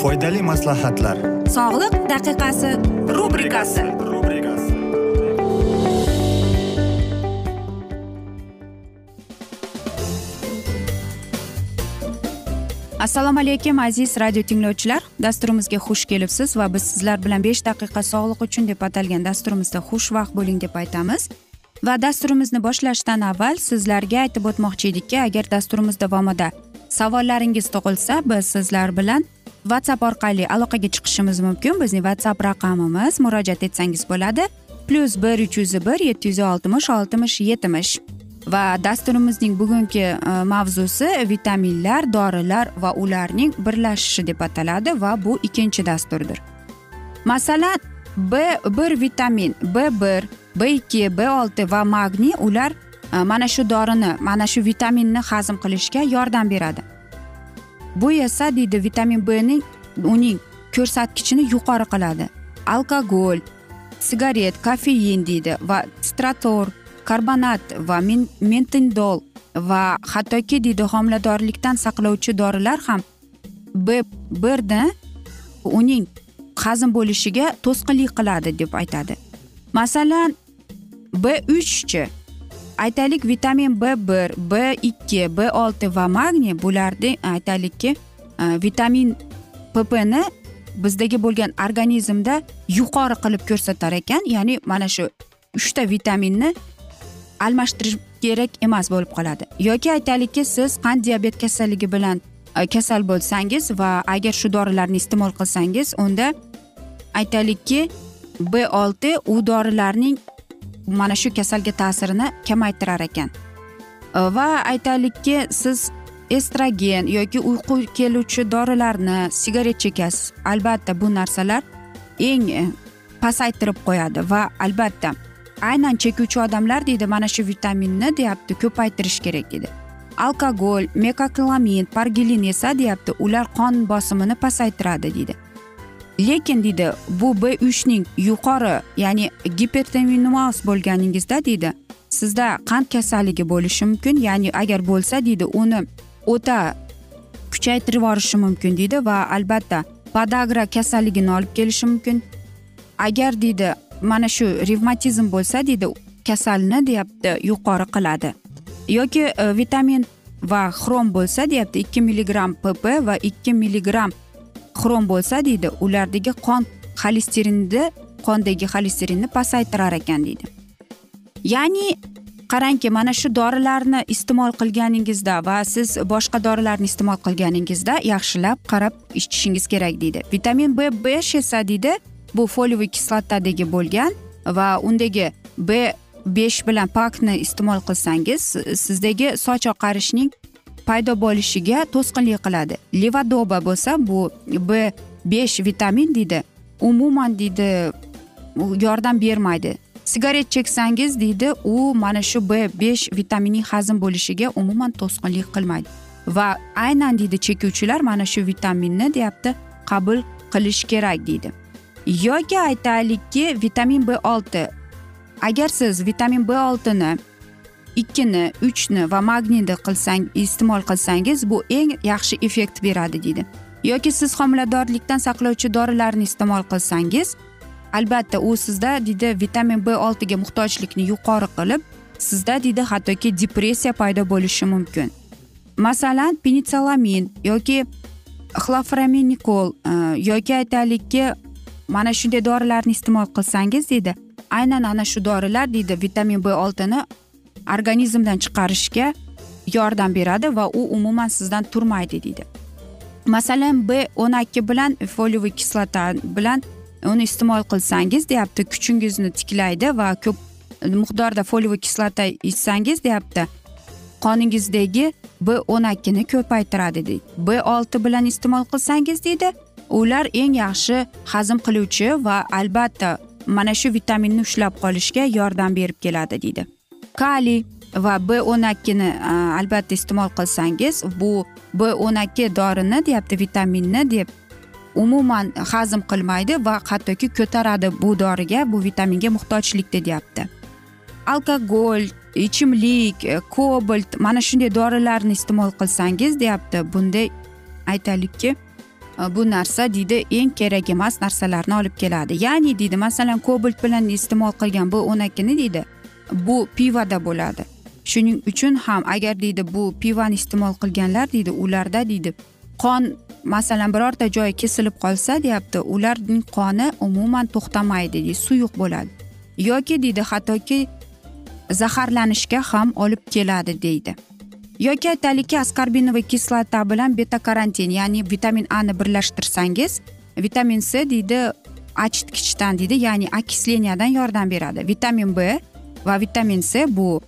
foydali maslahatlar. Sog'liq daqiqasi rubrikasi. Assalomu alaykum aziz radio tinglovchilar. Dasturimizga xush kelibsiz va biz sizlar bilan besh daqiqa sog'liq uchun deb atalgan dasturimizda xushvaqt bo'ling deb aytamiz. Va dasturimizni boshlashdan avval sizlarga aytib o'tmoqchi edikki agar dasturimiz davomida savollaringiz tug'ilsa biz sizlar bilan whatsapp orqali aloqaga chiqishimiz mumkin. Bizning whatsapp raqamimiz murojaat etsangiz bo'ladi. Plyus bir uch yuz bir yetti yuz oltmish oltmish yetmish. Va dasturimizning bugungi e, mavzusi vitaminlar dorilar va ularning birlashishi deb ataladi va bu ikkinchi dasturdir. Masalan b bir vitamin b bir b ikki b olti va magniy ular Э, mana shu dorini mana shu vitaminni hazm qilishga yordam beradi. Bu esa deydi vitamin b ning uning ko'rsatkichini yuqori qiladi. Alkogol sigaret kofein deydi va strator karbonat va mentindol va hattoki deydi homiladorlikdan saqlovchi dorilar ham b birni uning hazm bo'lishiga to'sqinlik qiladi deb aytadi. Masalan b uchchi aytaylik vitamin b bir b ikki b olti va magniy bularni aytaylikki vitamin ppni bizdagi bo'lgan organizmda yuqori qilib ko'rsatar ekan. Ya'ni mana shu uchta vitaminni almashtirish kerak emas bo'lib qoladi. Yoki aytaylikki siz qand diabet kasalligi bilan kasal bo'lsangiz va agar shu dorilarni iste'mol qilsangiz unda aytaylikki b olti u dorilarning mana shu kasalga ta'sirini kamaytirar ekan? Va aytaylikki siz estrogen yoki uyqu keluvchi dorilarni sigaret chekasiz albatta bu narsalar eng e, pasaytirib qo'yadi va albatta aynan chekuvchi odamlar deydi mana shu vitaminni deyapti ko'paytirish kerak deydi. Alkogol mekaklamin pargilin esa deyapti ular qon bosimini pasaytiradi deydi. Lekin deydi bu b uchning yuqori ya'ni gipertominumaz bo'lganingizda deydi sizda qand kasalligi bo'lishi mumkin ya'ni agar bo'lsa deydi uni o'ta kuchaytirib yuborishi mumkin deydi va albatta podagra kasalligini olib kelishi mumkin. Agar deydi mana shu revmatizm bo'lsa deydi kasalni deyapti yuqori qiladi. Yoki e, vitamin va xrom bo'lsa deyapti ikki milligramm pp va ikki milligramm xrom bo'lsa deydi ulardagi qon xolesterinni qondagi xolesterinni pasaytirar ekan deydi. Ya'ni qarangki mana shu dorilarni iste'mol qilganingizda va siz boshqa dorilarni iste'mol qilganingizda yaxshilab qarab ichishingiz kerak deydi. Vitamin b besh esa deydi bu foliyaviy kislotadagi bo'lgan va undagi b besh bilan pakni iste'mol qilsangiz sizdagi soch oqarishning paydo bo'lishiga to'sqinlik qiladi. Levodoba bo'lsa bu b besh vitamin deydi. Umuman deydi yordam bermaydi. Sigaret cheksangiz deydi u mana shu b besh vitaminining hazm bo'lishiga umuman to'sqinlik qilmaydi. Va aynan deydi chekuvchilar mana shu vitaminni deyapti qabul qilish kerak deydi. Yoki aytaylikki vitamin b olti. Agar siz vitamin b oltini ikkini uchni va magniyni qilsang iste'mol qilsangiz bu eng yaxshi effekt beradi deydi. Yoki siz homiladorlikdan saqlovchi dorilarni iste'mol qilsangiz albatta u sizda deydi vitamin b oltiga muhtojlikni yuqori qilib sizda deydi hattoki depressiya paydo bo'lishi mumkin. Masalan penitsalamin yoki xloframinikol e, yoki aytaylikki mana shunday dorilarni iste'mol qilsangiz deydi. Aynan ana shu dorilar deydi vitamin b oltini organizmdan chiqarishga yordam beradi va u umuman sizdan turmaydi deydi. Masalan b o'n ikki bilan foliyaviy kislota bilan uni iste'mol qilsangiz deyapti kuchingizni tiklaydi va ko'p miqdorda foliyaviy kislota ichsangiz deyapti qoningizdagi b o'n ikkini ko'paytiradi deydi. B olti bilan iste'mol qilsangiz deydi ular eng yaxshi hazm qiluvchi va albatta mana shu vitaminni ushlab qolishga yordam berib keladi deydi. Kaliy va b o'n ikkini e, albatta iste'mol qilsangiz bu b o'n ikki dorini deyapti vitaminni deb umuman hazm qilmaydi va hattoki ko'taradi bu doriga bu vitaminga muhtojlikda deyapti. Alkogol ichimlik e, kobalt mana shunday dorilarni iste'mol qilsangiz deyapti. Bunda aytaylikki e, bu narsa deydi eng kerak emas narsalarni olib keladi. Ya'ni deydi masalan kobalt bilan iste'mol qilgan bu o'n ikkini deydi bu pivoda bo'ladi. Shuning uchun ham agar deydi bu pivoni iste'mol qilganlar deydi ularda deydi qon masalan birorta joyi kesilib qolsa deyapti ularning qoni umuman to'xtamaydi deydi suyuq bo'ladi. Yoki deydi hattoki zaharlanishga ham olib keladi deydi. Yoki aytaylikki askarbinoviy kislota bilan beta karantin ya'ni vitamin a ni birlashtirsangiz vitamin c deydi achitkichdan deydi ya'ni okisleniyadan yordam beradi. Vitamin b va vitamin c bu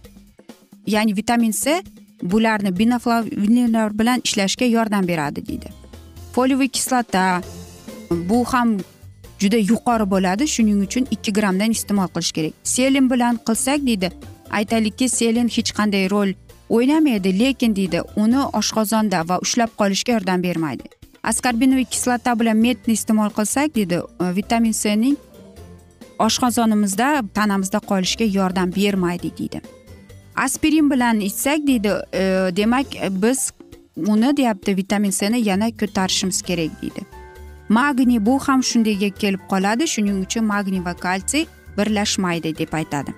ya'ni vitamin c bularni binoflavinlar bilan ishlashga yordam beradi deydi. Foliyaviy kislota bu ham juda yuqori bo'ladi. Shuning uchun ikki grammdan iste'mol qilish kerak. Selin bilan qilsak deydi aytaylikki selin hech qanday rol o'ynamaydi lekin deydi uni oshqozonda va ushlab qolishga yordam bermaydi. Askarbinoviy kislota bilan metni iste'mol qilsak deydi vitamin cning oshqozonimizda tanamizda qolishiga yordam bermaydi deydi. Aspirin bilan ichsak deydi e, demak biz uni deyapti vitamin sni yana ko'tarishimiz kerak deydi. Magniy bu ham shundayga kelib qoladi shuning uchun magniy va kalsiy birlashmaydi deb aytadi.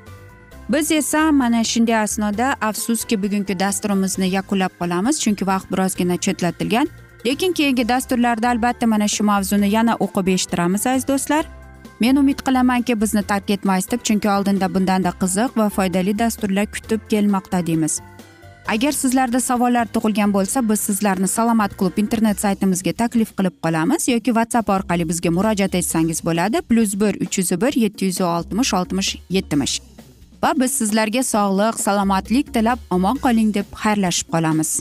Biz esa mana shunday asnoda afsuski bugungi dasturimizni yakunlab qolamiz chunki vaqt birozgina chetlatilgan. Lekin keyingi dasturlarda albatta mana shu mavzuni yana o'qib eshittiramiz aziz do'stlar. Men umid qilamanki bizni tark etmaysiz deb chunki oldinda bundanda qiziq va foydali dasturlar kutib kelmoqda deymiz. Agar sizlarda savollar tug'ilgan bo'lsa biz sizlarni salomat klub internet saytimizga taklif qilib qolamiz yoki whatsapp orqali bizga murojaat etsangiz bo'ladi. Plyus bir uch yuz bir yetti yuz oltmish oltmish yetmish. Va biz sizlarga sog'lik salomatlik tilab omon qoling deb xayrlashib qolamiz.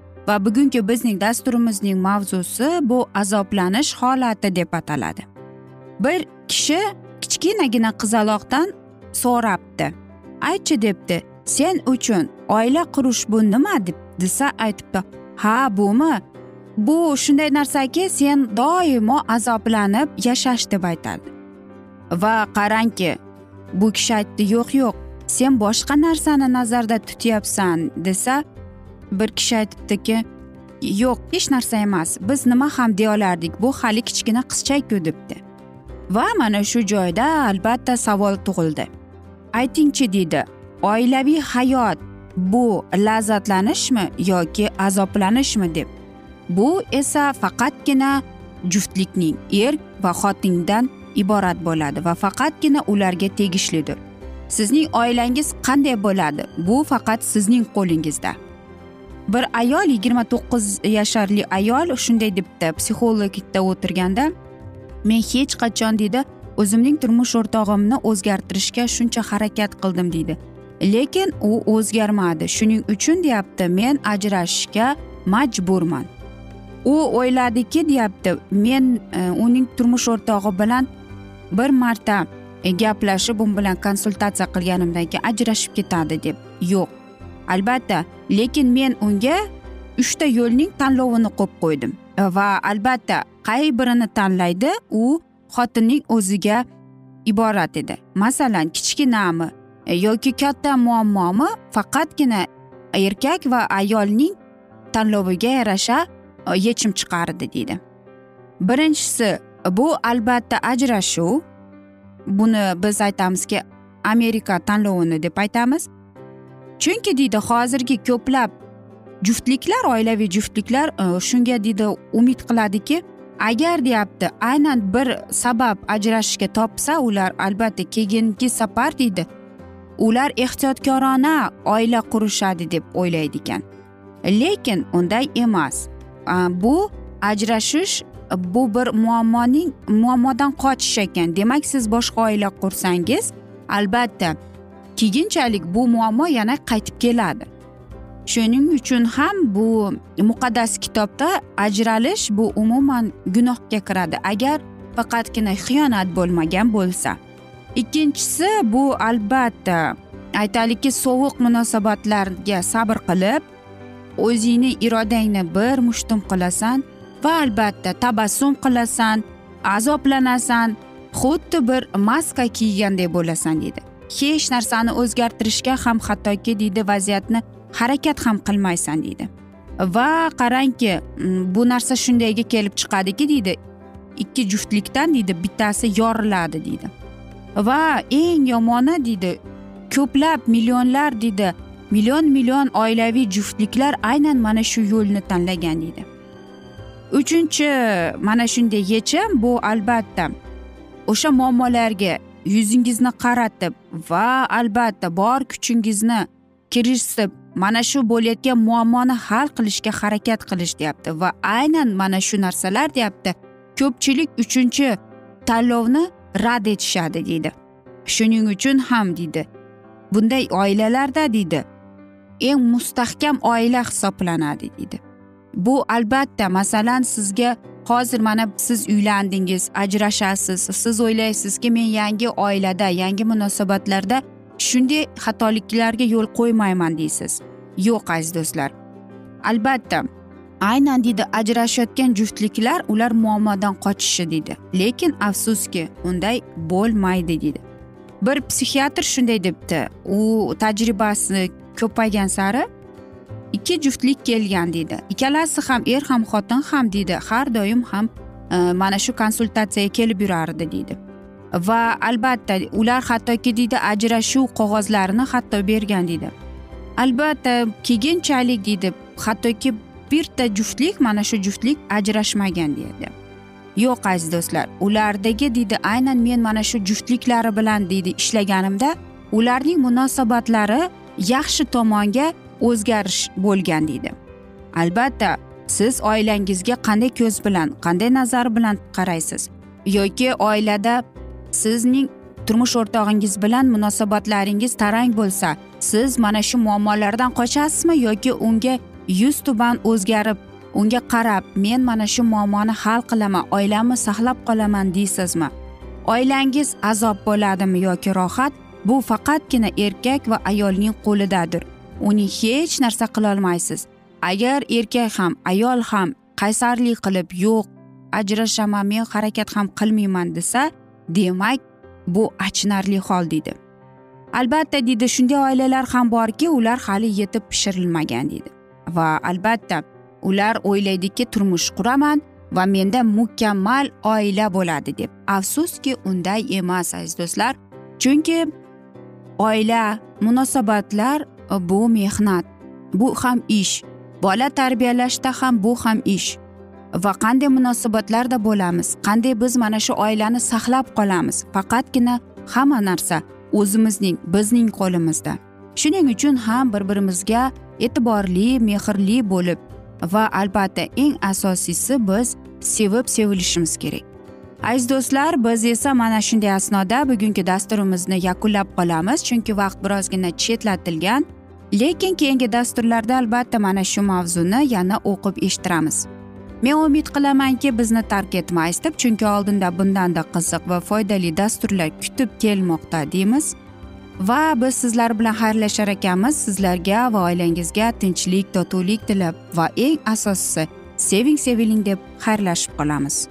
Va bugungi bizning dasturimizning mavzusi bu azoblanish holati deb ataladi. Bir kishi kichkinagina qizaloqdan so'rabdi. Aytchi debdi sen uchun oila qurish bu nima? deb desa aytibdi ha bumi bu shunday narsaki sen doimo azoblanib yashash deb aytadi. Va qarangki bu kishi aytdi yo'q yo'q sen boshqa narsani nazarda tutyapsan desa bir kishi aytibdiki yo'q hech narsa emas biz nima ham deya olardik bu hali kichkina qizchaku debdi. Va mana shu joyda albatta savol tug'ildi. Aytingchi deydi oilaviy hayot bu lazzatlanishmi yoki azoblanishmi? deb. Bu esa faqatgina juftlikning er va xotindan iborat bo'ladi va faqatgina ularga tegishlidir. Sizning oilangiz qanday bo'ladi? Bu faqat sizning qo'lingizda. Bir ayol yigirma to'qqiz yasharli ayol shunday debdi. Psixologda o'tirganda men hech qachon deydi o'zimning turmush o'rtog'imni o'zgartirishga shuncha harakat qildim deydi lekin u o'zgarmadi. Shuning uchun deyapti men ajrashishga majburman. U o'yladiki deyapti men e, uning turmush o'rtog'i bilan bir marta e, gaplashib u bilan konsultatsiya qilganimdan keyin ajrashib ketadi deb. Yo'q. Albatta lekin men unga uchta yo'lning tanlovini qo'yib qo'ydim. Va albatta qay birini tanlaydi u xotinning o'ziga iborat edi. Masalan kichkinami e, yoki katta muammomi faqatgina erkak va ayolning tanloviga yarasha e, yechim chiqardi deydi. Birinchisi bu albatta ajrashuv. Buni biz aytamizki amerika tanlovini deb aytamiz. Chunki deydi hozirgi ko'plab juftliklar oilaviy juftliklar e, shunga deydi umid qiladiki agar deyapti aynan bir sabab ajrashishga topsa ular albatta keyingi safar deydi ular ehtiyotkorona oila qurishadi deb o'ylaydi ekan. Lekin unday emas. E, bu ajrashish bu bir muammoning muammodan qochish ekan. Demak siz boshqa oila qursangiz albatta keyinchalik bu muammo yana qaytib keladi. Shuning uchun ham bu muqaddas kitobda ajralish bu umuman gunohga kiradi agar faqatgina xiyonat bo'lmagan bo'lsa. Ikkinchisi bu albatta aytaylikki sovuq munosabatlarga sabr qilib o'zingni irodangni bir mushtum qilasan va albatta tabassum qilasan azoblanasan xuddi bir maska kiyganday bo'lasan deydi hech narsani o'zgartirishga ham hattoki deydi vaziyatni harakat ham qilmaysan deydi. Va qarangki bu narsa shundayga kelib chiqadiki deydi ikki juftlikdan deydi bittasi yoriladi deydi. Va eng yomoni deydi ko'plab millionlar deydi million million oilaviy juftliklar aynan mana shu yo'lni tanlagan deydi. Uchinchi mana shunday yechim bu albatta o'sha muammolarga yuzingizni qaratib va albatta bor kuchingizni kirishib mana shu bo'layotgan muammoni hal qilishga harakat qilish deyapti va aynan mana shu narsalar deyapti. Ko'pchilik uchinchi tanlovni rad etishadi deydi. Shuning uchun ham deydi. Bunday oilalarda deydi eng mustahkam oila hisoblanadi deydi. Bu albatta masalan sizga hozir mana siz uylandingiz ajrashasiz. Siz o'ylaysizki men yangi oilada yangi munosabatlarda shunday xatoliklarga yo'l qo'ymayman deysiz. Yo'q aziz do'stlar. Albatta aynan deydi ajrashayotgan juftliklar ular muammodan qochishi deydi. Lekin afsuski unday bo'lmaydi deydi. Bir psixiatr shunday debdi. U tajribasi ko'paygan sari ikki juftlik kelgan deydi. Ikkalasi ham er ham xotin ham deydi. Har doim ham e, mana shu konsultatsiyaga kelib yurardi deydi. Va albatta ular hattoki deydi ajrashuv qog'ozlarini hatto bergan deydi. Albatta keyinchalik deydi hattoki birta juftlik mana shu juftlik ajrashmagan deydi. Yo'q aziz do'stlar ulardagi deydi aynan men mana shu juftliklari bilan deydi ishlaganimda ularning munosabatlari yaxshi tomonga o'zgarish bo'lgan deydi. Albatta siz oilangizga qanday ko'z bilan qanday nazar bilan qaraysiz? Yoki oilada sizning turmush o'rtog'ingiz bilan munosabatlaringiz tarang bo'lsa siz mana shu muammolardan qochasizmi? Yoki unga yuz tuban o'zgarib unga qarab men mana shu muammoni hal qilaman oilamni saqlab qolaman deysizmi? Oilangiz azob bo'ladimi yoki rohat? Bu faqatgina erkak va ayolning qo'lidadir. Uni hech narsa qilolmaysiz. Agar erkak ham ayol ham qaysarlik qilib yo'q ajrashaman men harakat ham qilmayman desa demak bu achinarli hol deydi albatta deydi shunday oilalar ham borki ular hali yetib pishirilmagan deydi va albatta ular o'ylaydiki turmush quraman va menda mukammal oila bo'ladi deb. Afsuski unday emas aziz do'stlar. Chunki oila munosabatlar bu mehnat bu ham ish bola tarbiyalashda ham bu ham ish va qanday munosabatlarda bo'lamiz qanday biz mana shu oilani saqlab qolamiz faqatgina hamma narsa o'zimizning bizning qo'limizda. Shuning uchun ham bir birimizga e'tiborli mehrli bo'lib va albatta eng asosiysi biz sevib sevilishimiz kerak. Aziz do'stlar biz esa mana shunday asnoda bugungi dasturimizni yakunlab qolamiz chunki vaqt birozgina chetlatilgan. Lekin keyingi dasturlarda albatta mana shu mavzuni yana o'qib eshittiramiz. Men umid qilamanki bizni tark etmaysiz deb chunki oldinda bundanda qiziq va foydali dasturlar kutib kelmoqda deymiz. Va biz sizlar bilan xayrlashar ekanmiz. Sizlarga va oilangizga tinchlik totuvlik tilab va eng asosiysi seving seviling deb xayrlashib qolamiz.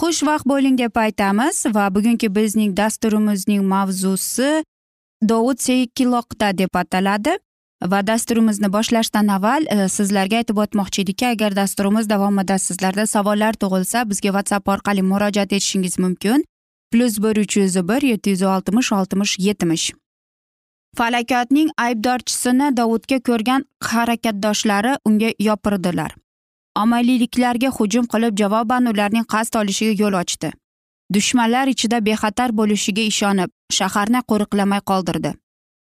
xushvaqt bo'ling deb aytamiz va bugungi bizning dasturimizning mavzusi dovud sekiloqda deb ataladi va dasturimizni boshlashdan avval e, sizlarga aytib o'tmoqchi edikki agar dasturimiz davomida sizlarda savollar tug'ilsa bizga whatsapp orqali murojaat etishingiz mumkin. Plyus bir uch yuz bir yetti yuz oltmish oltmish yetmish. Falokatning aybdorchisini dovudga ko'rgan harakatdoshlari unga yopirdilar. Amaliyliklarga hujum qilib javoban ularning qasd olishiga yo'l ochdi. Dushmanlar ichida bexatar bo'lishiga ishonib shaharni qo'riqlamay qoldirdi.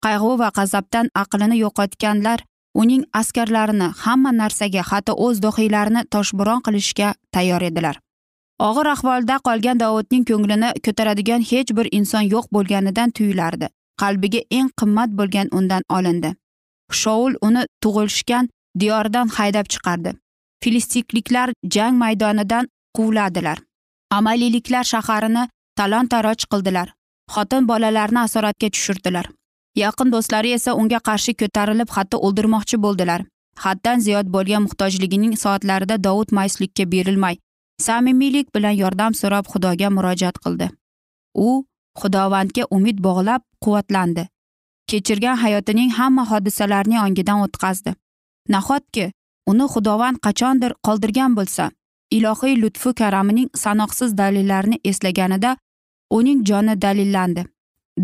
Qayg'u va g'azabdan aqlini yo'qotganlar uning askarlarini hamma narsaga hatto o'z dohiylarini toshbo'ron qilishga tayyor edilar. Og'ir ahvolda qolgan dovudning ko'nglini ko'taradigan hech bir inson yo'q bo'lganidan tuyulardi. Qalbiga eng qimmat bo'lgan undan olindi. Shoul uni tug'ilishgan diyoridan haydab chiqardi. Filistikliklar jang maydonidan quvladilar. Amaliyliklar shaharini talon taroj qildilar. Xotin bolalarni asoratga tushirdilar. Yaqin do'stlari esa unga qarshi ko'tarilib hatto o'ldirmoqchi bo'ldilar. Haddan ziyod bo'lgan muhtojligining soatlarida dovud mayuslikka berilmay samimiylik bilan yordam so'rab xudoga murojaat qildi. U xudovandga umid bog'lab quvvatlandi. Kechirgan hayotining hamma hodisalarni ongidan o'tkazdi. Nahotki uni xudovand qachondir qoldirgan bo'lsa ilohiy lutfu karamining sanoqsiz dalillarini eslaganida uning joni dalillandi.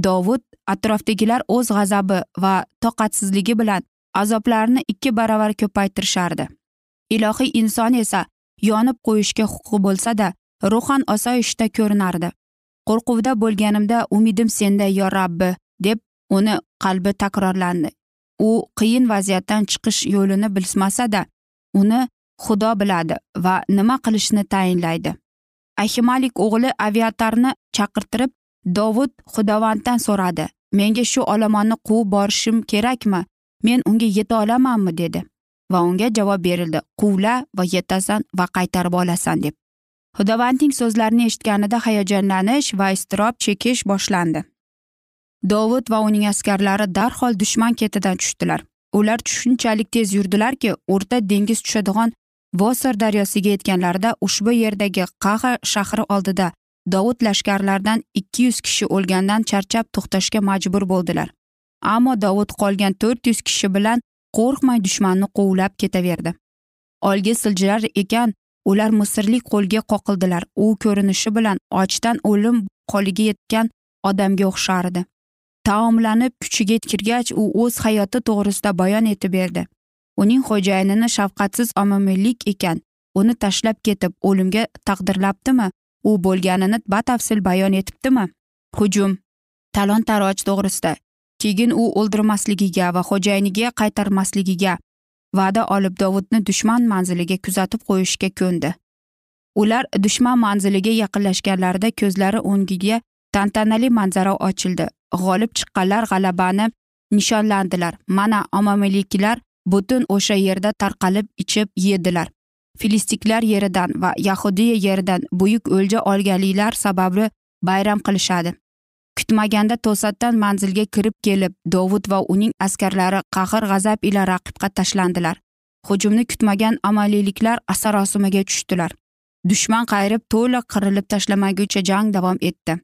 Dovud atrofdagilar o'z g'azabi va toqatsizligi bilan azoblarini ikki baravar ko'paytirishardi. Ilohiy inson esa yonib qo'yishga huquqi bo'lsada ruhan osoyishta ko'rinardi. Qo'rquvda bo'lganimda umidim senda yo rabbi deb uni qalbi takrorlandi. U qiyin vaziyatdan chiqish yo'lini bilmasada uni xudo biladi va nima qilishni tayinlaydi. Ahimalik o'g'li aviatarni chaqirtirib dovud xudovanddan so'radi menga shu olomonni quvib borishim kerakmi? Men unga yeta olamanmi? dedi va unga javob berildi quvla va yetasan va qaytarib olasan deb. Xudovandning so'zlarini eshitganida hayajonlanish va iztirob chekish boshlandi. Dovud va uning askarlari darhol dushman ketidan tushdilar. Ular shunchalik tez yurdilarki o'rta dengiz tushadigan vosor daryosiga yetganlarida ushbu yerdagi qaha shahri oldida dovud lashkarlaridan ikki yuz kishi o'lgandan charchab to'xtashga majbur bo'ldilar. Ammo dovud qolgan to'rt yuz kishi bilan qo'rqmay dushmanni quvlab ketaverdi. Olga siljirar ekan ular misrlik qo'lga qoqildilar. U ko'rinishi bilan ochdan o'lim qoliga yetgan odamga o'xshardi. Taomlanib kuchiga kirgach u o'z hayoti to'g'risida bayon etib berdi. Uning xo'jayinini shafqatsiz omamilik ekan. Uni tashlab ketib o'limga taqdirlabdimi? U bo'lganini batafsil bayon etibdimi? Hujum talon taroj to'g'risida. Keyin u o'ldirmasligiga va xo'jayiniga qaytarmasligiga va'da olib dovudni dushman manziliga kuzatib qo'yishga ko'ndi. Ular dushman manziliga yaqinlashganlarida ko'zlari o'ngiga tantanali manzara ochildi. G'olib chiqqanlar g'alabani nishonlandilar. Mana omamiliklar butun o'sha yerda tarqalib ichib yedilar. Filistiklar yeridan va yahudiya yeridan buyuk o'lja olganliklar sababli bayram qilishadi. Kutmaganda to'satdan manzilga kirib kelib dovud va uning askarlari qahr g'azab ila raqibga tashlandilar. Hujumni kutmagan amaliyliklar asarosimaga tushdilar. Dushman qayrib to'liq qirilib tashlamaguncha jang davom etdi.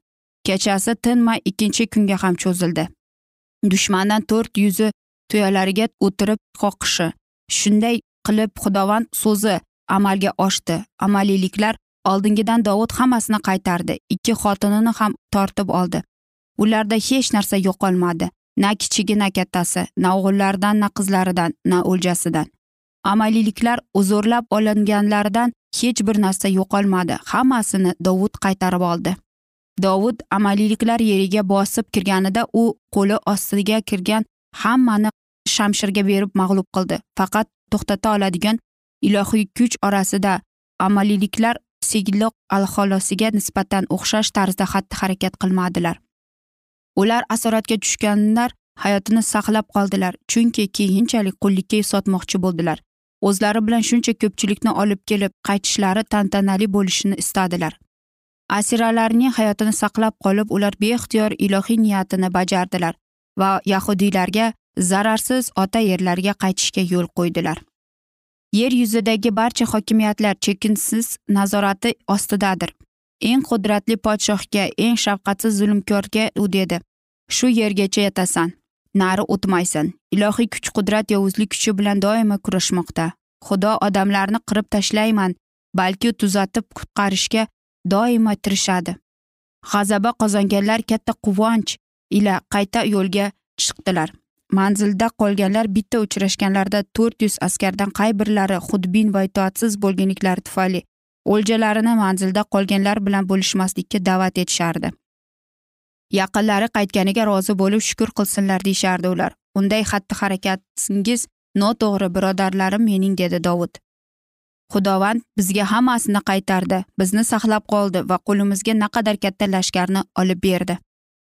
Kechasi tinmay ikkinchi kunga ham cho'zildi. Dushmandan to'rt yuzi tuyalariga o'tirib qoqishi shunday qilib xudovand so'zi amalga oshdi. Amaliyliklar oldingidan dovud hammasini qaytardi ikki xotinini ham tortib oldi. Ularda hech narsa yo'qolmadi na kichigi na kattasi na o'g'illaridan na qizlaridan na o'ljasidan. Amaliyliklar uzurlab olinganlaridan hech bir narsa yo'qolmadi hammasini dovud qaytarib oldi. Dovud amaliyliklar yeriga bosib kirganida u qo'li ostiga kirgan hammani shamshirga berib mag'lub qildi. Faqat to'xtata oladigan ilohiy kuch orasida amaliyliklar sigloq alxolosiga nisbatan o'xshash tarzda xatti harakat qilmadilar. Ular asoratga tushganlar hayotini saqlab qoldilar chunki keyinchalik qullikka sotmoqchi bo'ldilar. O'zlari bilan shuncha ko'pchilikni olib kelib qaytishlari tantanali bo'lishini istadilar. Asiralarning hayotini saqlab qolib ular beixtiyor ilohiy niyatini bajardilar va yahudiylarga zararsiz ota yerlarga qaytishga yo'l qo'ydilar. Yer yuzidagi barcha hokimiyatlar chekinsiz nazorati ostidadir. Eng qudratli podshohga eng shafqatsiz zulmkorga u dedi shu yergacha yetasan nari o'tmaysan. Ilohiy kuch qudrat yovuzlik kuchi bilan doimo kurashmoqda. Xudo odamlarni qirib tashlayman balki tuzatib qutqarishga doimo tirishadi. G'azaba qozonganlar katta quvonch ila qayta yo'lga chiqdilar. Manzilda qolganlar bitta uchrashganlarida to'rt yuz askardan qay birlari xudbin va itoatsiz bo'lganliklari tufayli o'ljalarini manzilda qolganlar bilan bo'lishmaslikka da'vat etishardi. Yaqinlari qaytganiga rozi bo'lib shukur qilsinlar deyishardi ular. Unday xatti harakatingiz noto'g'ri birodarlarim mening dedi dovud. Xudovand bizga hammasini qaytardi. Bizni saqlab qoldi va qo'limizga naqadar katta lashkarni olib berdi.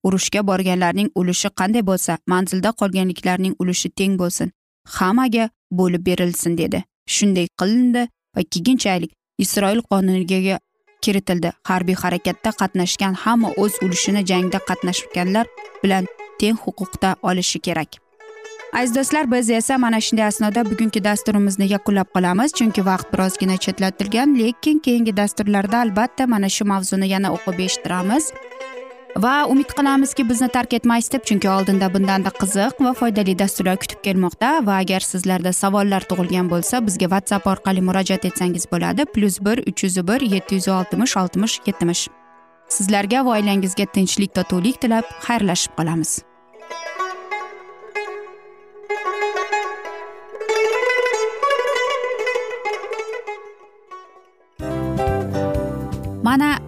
Urushga borganlarning ulushi qanday bo'lsa manzilda qolganliklarning ulushi teng bo'lsin. Hammaga bo'lib berilsin dedi. Shunday qilindi va keyinchalik isroil qonuniga kiritildi. Harbiy harakatda qatnashgan hamma o'z ulushini jangda qatnashganlar bilan teng huquqda olishi kerak. Aziz do'stlar biz esa mana shunday asnoda bugungi dasturimizni yakunlab qolamiz chunki vaqt birozgina chetlatilgan lekin keyingi dasturlarda albatta mana shu mavzuni yana o'qib eshittiramiz. Va umid qilamizki bizni tark etmaysiz deb chunki oldinda bundanda qiziq va foydali dasturlar kutib kelmoqda. Va agar sizlarda savollar tug'ilgan bo'lsa bizga whatsapp orqali murojaat etsangiz bo'ladi. Plyus bir uch yuz bir yetti yuz oltmish oltmish yetmish. Sizlarga va oilangizga tinchlik totuvlik tilab xayrlashib qolamiz.